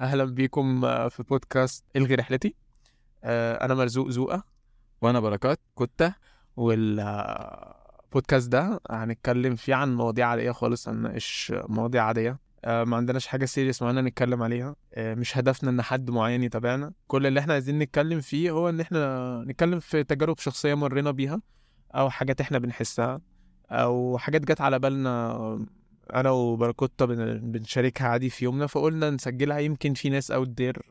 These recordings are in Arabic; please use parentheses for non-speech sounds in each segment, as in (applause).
أهلا بيكم آه، في بودكاست إلغي رحلتي. آه، أنا مرزوق زوقة وأنا بركات كتة والبودكاست ده هنتكلم فيه عن مواضيع عادية خالص هنناقش مواضيع عادية. آه، ما عندناش حاجة سيريس معينة نتكلم عليها. آه، مش هدفنا إن حد معين يتابعنا. كل اللي إحنا عايزين نتكلم فيه هو إن إحنا نتكلم في تجارب شخصية مرينا بيها أو حاجات إحنا بنحسها أو حاجات جت على بالنا أنا وبركوتا بن- بنشاركها عادي في يومنا فقلنا نسجلها. يمكن في ناس out there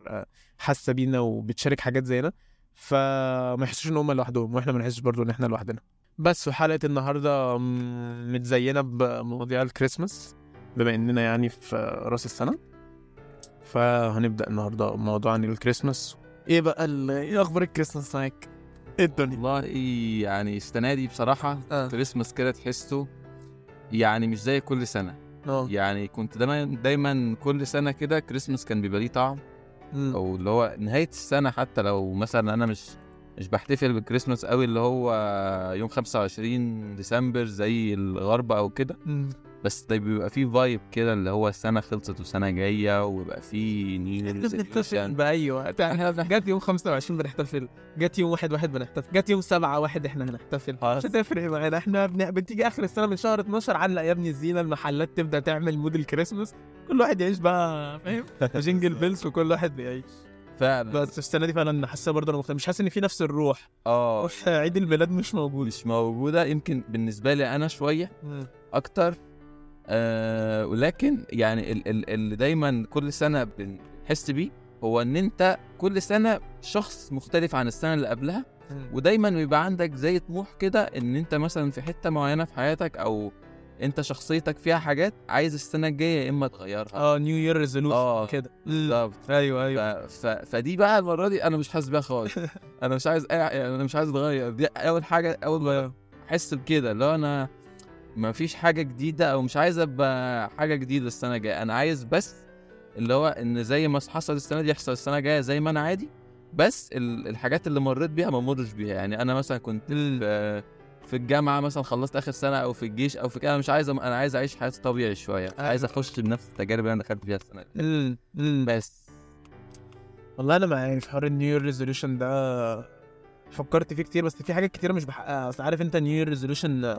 حاسة بينا وبتشارك حاجات زينا فما يحسوش إن هم لوحدهم وإحنا ما نحسش برضو إن إحنا لوحدنا. بس وحلقة النهارده متزينة بمواضيع الكريسماس بما إننا يعني في رأس السنة. فهنبدأ النهارده موضوع عن الكريسماس. إيه بقى إيه أخبار الكريسماس معاك؟ إيه الدنيا؟ والله يعني السنة دي بصراحة آه. كريسماس كده تحسه يعني مش زي كل سنة آه يعني كنت دايما دايما كل سنة كده كريسماس كان بيبقى ليه طعم. أو اللي هو نهاية السنة حتى لو مثلا أنا مش مش بحتفل بالكريسماس قوي اللي هو يوم 25 ديسمبر زي الغرب أو كده. بس ده بيبقى فيه vibe كده اللي هو السنة خلصت وسنة جاية ويبقى فيه new إحنا (laughs) بنحتفل بأي وقت إحنا جت يوم 25 بنحتفل جت يوم 1 1 بنحتفل جت يوم 7 1 إحنا هنحتفل مش. هتفرق معانا إحنا بن... بتيجي آخر السنة من شهر 12 علق يا ابني الزينة المحلات تبدأ تعمل mood الكريسماس كل واحد يعيش بقى فاهم؟ (laughs) jingle bells وكل واحد بيعيش. فعلا. بس السنة دي فعلا حاسة برضه أنا مختلف مش حاسس إن في نفس الروح. آه. عيد الميلاد مش موجود. مش موجودة يمكن بالنسبة لي أنا شوية أكتر آه ولكن يعني ال- ال- اللي دايما كل سنة بنحس بيه هو إن أنت كل سنة شخص مختلف عن السنة اللي قبلها ودايما بيبقى عندك زي طموح كده إن أنت مثلا في حتة معينة في حياتك أو أنت شخصيتك فيها حاجات عايز السنة الجاية يا إما تغيرها. آه new year resolution كده. بالظبط. (laughs) أيوه ف... أيوه. ف... فدي بقى المرة دي أنا مش حاسس بيها خالص. (laughs) أنا مش عايز. يعني أنا مش عايز أتغير. دي أول حاجة أول ما أحس بكده اللي هو أنا ما فيش حاجة جديدة أو مش عايز أبقى حاجة جديدة السنة الجاية. أنا عايز بس اللي هو إن زي ما حصل السنة دي يحصل السنة الجاية زي ما أنا عادي بس ال- الحاجات اللي مريت بيها ما مرش بيها. يعني أنا مثلا كنت في في الجامعة مثلا خلصت آخر سنة أو في الجيش أو في كده أنا مش عايز أنا عايز أعيش حياتي طبيعي شوية. عايز أخش بنفس التجارب اللي أنا دخلت فيها السنة دي. بس. والله أنا ما عارف حوار ال new year resolution ده فكرت فيه كتير بس في حاجات كتيرة مش بحققها. أصل عارف أنت new year resolution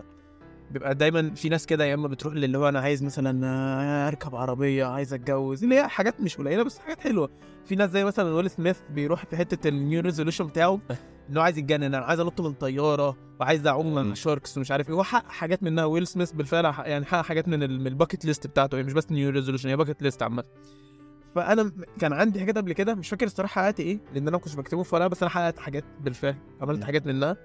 بيبقى دايما في ناس كده يا إما بتروح اللي هو أنا عايز مثلا آه، أركب عربية عايز أتجوز اللي هي حاجات مش قليلة بس حاجات حلوة. في ناس زي مثلا ويل سميث بيروح في حتة ال new resolution بتاعه (laughs) إنه عايز يتجنن أنا عايز أنط من طيارة وعايز أعوم مع مم. sharks ومش عارف إيه. هو حقق حاجات منها ويل سميث بالفعل يعني حقق حاجات من ال- من الـ bucket list بتاعته. هي مش بس new resolution هي bucket list عامة. فأنا كان عندي حاجات قبل كده مش فاكر الصراحة حققت إيه لأن أنا ما كنتش بكتبه في ورقة بس أنا حققت حاجات بالفعل عملت. حاجات منها.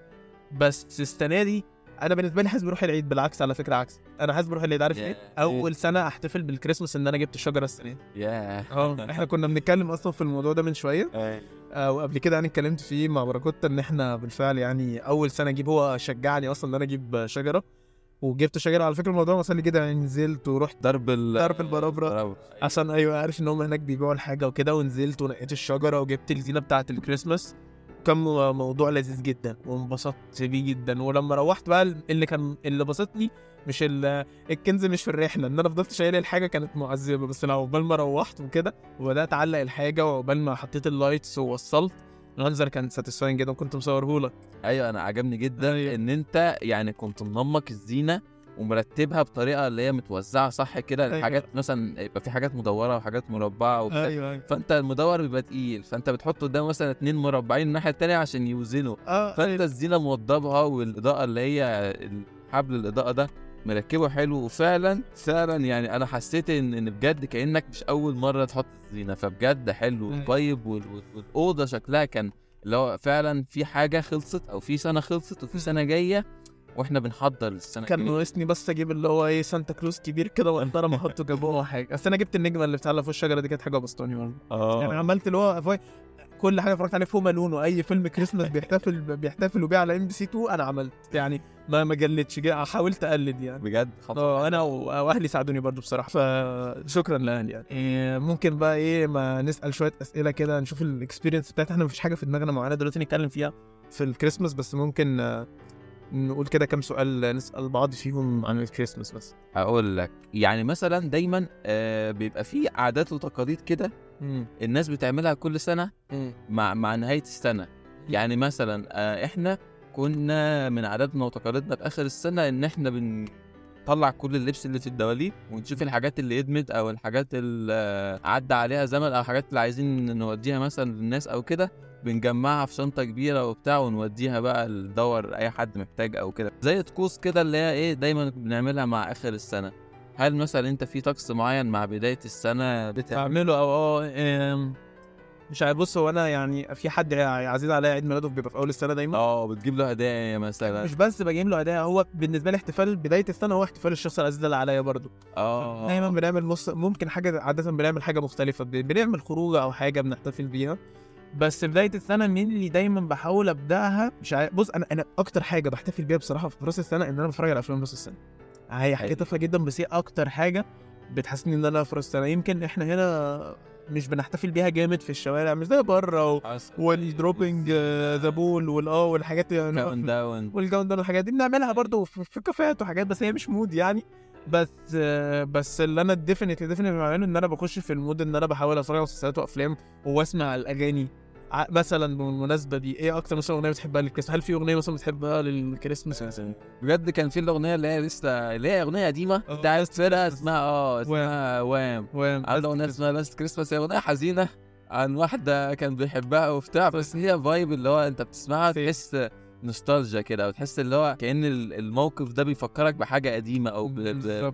بس السنة دي أنا بالنسبة لي حاسس بروح العيد بالعكس على فكرة عكس. أنا حاسس بروح العيد عارف ليه ياه. أول سنة أحتفل بالكريسماس إن أنا جبت شجره السنة دي. ياه. آه إحنا كنا بنتكلم أصلا في الموضوع ده من شوية. آه، وقبل كده يعني اتكلمت فيه مع باراكوتا إن إحنا بالفعل يعني أول سنة أجيب هو شجعني أصلا إن أنا أجيب شجرة. وجبت شجرة على فكرة الموضوع وصل لي جدا يعني نزلت ورحت ضرب ال ضرب البرابرة. عشان أيوه عارف إن هم هناك بيبيعوا الحاجة وكده ونزلت ونقيت الشجرة وجبت الزينة بتاعة الكريسماس. كان مو- موضوع لذيذ جدا وانبسطت بيه جدا. ولما روحت بقى اللي كان اللي بسطني مش ال- الكنز مش في الرحلة إن أنا فضلت شايل الحاجة كانت معذبة. بس لو عقبال ما روحت وكده وبدأت أعلق الحاجة وعقبال ما حطيت ال lights ووصلت المنظر كان satisfying جدا كنت مصوره لك أيوه أنا عجبني جدا أيوة. إن أنت يعني كنت منمق الزينة ومرتبها بطريقة اللي هي متوزعة صح كده أيوة. الحاجات مثلا يبقى في حاجات مدورة وحاجات مربعة وكده أيوه فأنت المدور بيبقى تقيل فأنت بتحط قدام مثلا اتنين مربعين الناحية التانية عشان يوزنوا. آه فأنت الزينة موضبها والإضاءة اللي هي حبل الإضاءة ده مركبه حلو وفعلا فعلا يعني أنا حسيت إن إن بجد كأنك مش أول مرة تحط الزينة فبجد حلو أيوة. وال- والأوضة شكلها كان اللي هو فعلا في حاجة خلصت أو في سنة خلصت وفي سنة جاية وإحنا بنحضر السنة كان. ناقصني بس أجيب اللي هو إيه سانتا كلوز كبير كده محترم أحطه جنبه حاجة. أصل أنا جبت النجمة اللي بتعلق فوق الشجرة دي كانت حاجة بسطاني برضه. يعني آه عملت اللي هو فاي- كل حاجة اتفرجت عليه في Home Alone وأي فيلم كريسماس بيحتفل بيحتفلوا بيه على إم بي سي 2 أنا عملت. يعني ما ما جلتش جا- حاولت أقلد يعني. بجد؟ آه أنا وأهلي ساعدوني برضو بصراحة فشكرا لأهلي يعني. إيه، ممكن بقى إيه ما نسأل شوية أسئلة كده نشوف ال experience بتاعتنا. إحنا مفيش حاجة في دماغنا معينة دلوقتي نتكلم فيها في الكريسماس بس ممكن آه، نقول كده كام سؤال نسأل بعض فيهم عن الكريسماس بس. أقول لك يعني مثلا دايما آه بيبقى في عادات وتقاليد كده الناس بتعملها كل سنة مع مع نهاية السنة. يعني مثلا آه إحنا كنا من عاداتنا وتقاليدنا في آخر السنة إن إحنا بنطلع كل اللبس اللي في الدواليب ونشوف الحاجات اللي ادمت أو الحاجات اللي آه، عدى عليها زمن أو الحاجات اللي عايزين نوديها مثلا للناس أو كده. بنجمعها في شنطة كبيرة وبتاع ونوديها بقى لدور أي حد محتاج أو كده. زي طقوس كده اللي هي إيه دايما بنعملها مع آخر السنة. هل مثلا أنت في طقس معين مع بداية السنة بتعمل بعمله أو آه مش عارف بص هو أنا يعني في حد عزيز عليا عيد ميلاده بيبقى في أول السنة دايما. آه بتجيب له هدايا مثلا. مش بس بجيب له هدايا هو بالنسبة لي احتفال بداية السنة هو احتفال الشخص العزيز اللي عليا برضه. آه. دايما بنعمل نص ممكن حاجة عادة بنعمل حاجة مختلفة بنعمل خروجة أو حاجة بنحتفل بيها. بس بداية السنة مين اللي دايما بحاول أبدأها؟ مش عارف. بص أنا أنا أكتر حاجة بحتفل بيها بصراحة في راس السنة إن أنا بتفرج على أفلام راس السنة. هي حاجة. تافهه جدا بس هي أكتر حاجة بتحسسني إن أنا في راس السنة. يمكن إحنا هنا مش بنحتفل بيها جامد في الشوارع مش زي بره و... وال dropping the ball والاه والحاجات countdown والجو ده الحاجات دي. بنعملها برضو في في كافيهات وحاجات بس هي مش mood يعني. بس بس اللي أنا definitely definitely بعمله إن أنا بخش في ال mood إن أنا بحاول أتفرج على مسلسلات وأفلام وأسمع الأغاني. مثلا بالمناسبة دي إيه أكتر مثلا أغنية بتحبها للكريسماس هل في أغنية مثلا بتحبها للكريسماس بجد كان في الأغنية اللي هي لسه اللي هي أغنية قديمة؟ آه. بتاعت فرقة اسمها آه اسمها Wham. Wham. عنده أغنية اسمها Last Christmas هي أغنية حزينة عن واحدة كان بيحبها وبتاع بس هي vibe اللي هو أنت بتسمعها. تحس نوستالجيا كده وتحس اللي هو كأن ال- الموقف ده بيفكرك بحاجة قديمة أو.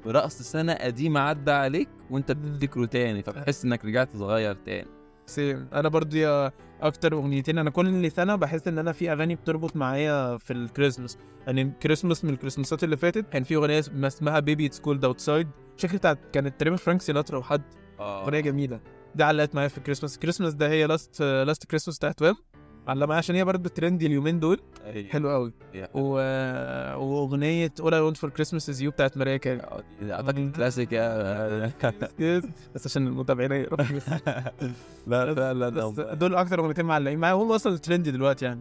برقص سنة قديمة عدى عليك وأنت. بتفتكره تاني فبتحس إنك رجعت صغير تاني. same أنا برضو يا أكتر أغنيتين أنا كل سنة بحس إن أنا في أغاني بتربط معايا في الكريسماس. يعني الكريسماس من الكريسماسات اللي فاتت كان في أغنية اسم- اسمها Baby It's Cold Outside شكل بتاعت كانت تقريبا فرانك سيناترا وحد. أغنية جميلة. دي علقت معايا في ال Christmas. ال Christmas ده هي Last Last Christmas بتاعت Wham على معايا عشان هي برضه trendy اليومين دول. أيوة. حلو قوي. و... وأغنية All I Want for Christmas is You بتاعت ماريا كاري. دي أعتقد كلاسيك بس عشان المتابعين يعرفوا (laughs) بس. لا فعلا بس دول أكتر أغنيتين معلقين معايا. هم أصلا trendy دلوقتي يعني.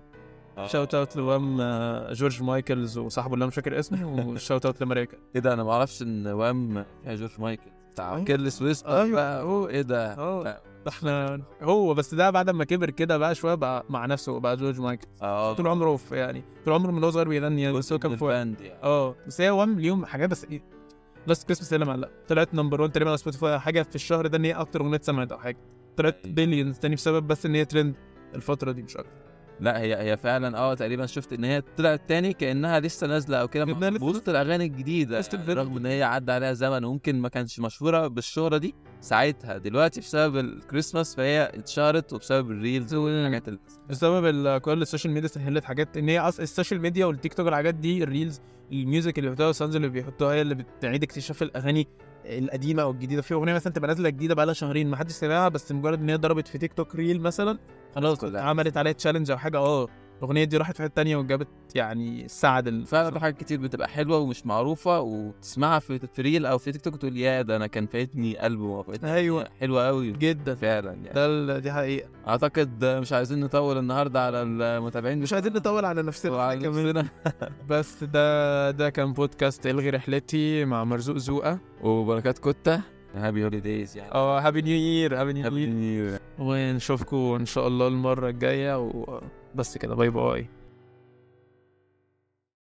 shout out ل Wham آه، جورج مايكلز وصاحبه اللي أنا مش فاكر اسمه (laughs) و shout out لماريا كاري. إيه ده؟ أنا ما أعرفش إن Wham فيها جورج مايكل بتاع أيوة. Careless Whisper أيوة. بقى هو إيه ده؟ إحنا هو بس ده بعد ما كبر كده بقى شوية بقى مع نفسه بقى جورج مايكل. آه طول عمره في يعني طول عمره من هو صغير بيغني يعني بس هو كان band يعني. آه بس هي Wham ليهم حاجات بس إيه Last Christmas هي اللي معلقه طلعت number 1 تقريبا على سبوتيفاي حاجة في الشهر ده إن هي أكتر أغنية اتسمعت أو حاجة. طلعت أيوة. billions تاني بسبب بس إن هي ترند الفترة دي مش أكتر. لا هي هي فعلا آه تقريبا شفت إن هي طلعت تاني كأنها لسه نازلة أو كده وسط الأغاني الجديدة. رغم إن هي عدى عليها زمن وممكن ما كانش مشهورة بالشهرة دي ساعتها دلوقتي بسبب الكريسماس فهي اتشهرت وبسبب ال reels والحاجات بسبب كل السوشيال ميديا سهلت حاجات إن هي أصلا ال social media والتيك توك والحاجات دي ال reels ال music اللي بيحطوها ال sounds اللي بيحطوها هي اللي بتعيد اكتشاف الأغاني القديمة أو الجديدة. في أغنية مثلا تبقى نازلة جديدة بقى لها شهرين ما حدش سمعها بس مجرد إن هي ضربت في تيك توك reel مثلا خلاص. عملت عليها challenge أو حاجة. آه. الأغنية دي راحت في حتة تانية وجابت يعني سعد ال... فعلا في حاجات كتير بتبقى حلوة ومش معروفة وتسمعها في reel أو في تيك توك تقول يا ده أنا كان فايتني وفايتني أيوه. حلوة قوي جدا. فعلا يعني. ده دي حقيقة. أعتقد مش عايزين نطول النهارده على المتابعين. مش عايزين نطول على نفسنا وعلى. نفسنا. (laughs) بس ده ده كان بودكاست إلغي رحلتي مع مرزوق زوقة. وبركات كوتا. happy holidays يعني. آه happy new year happy new year ونشوفكم إن شاء الله المرة الجاية وبس كده. bye bye.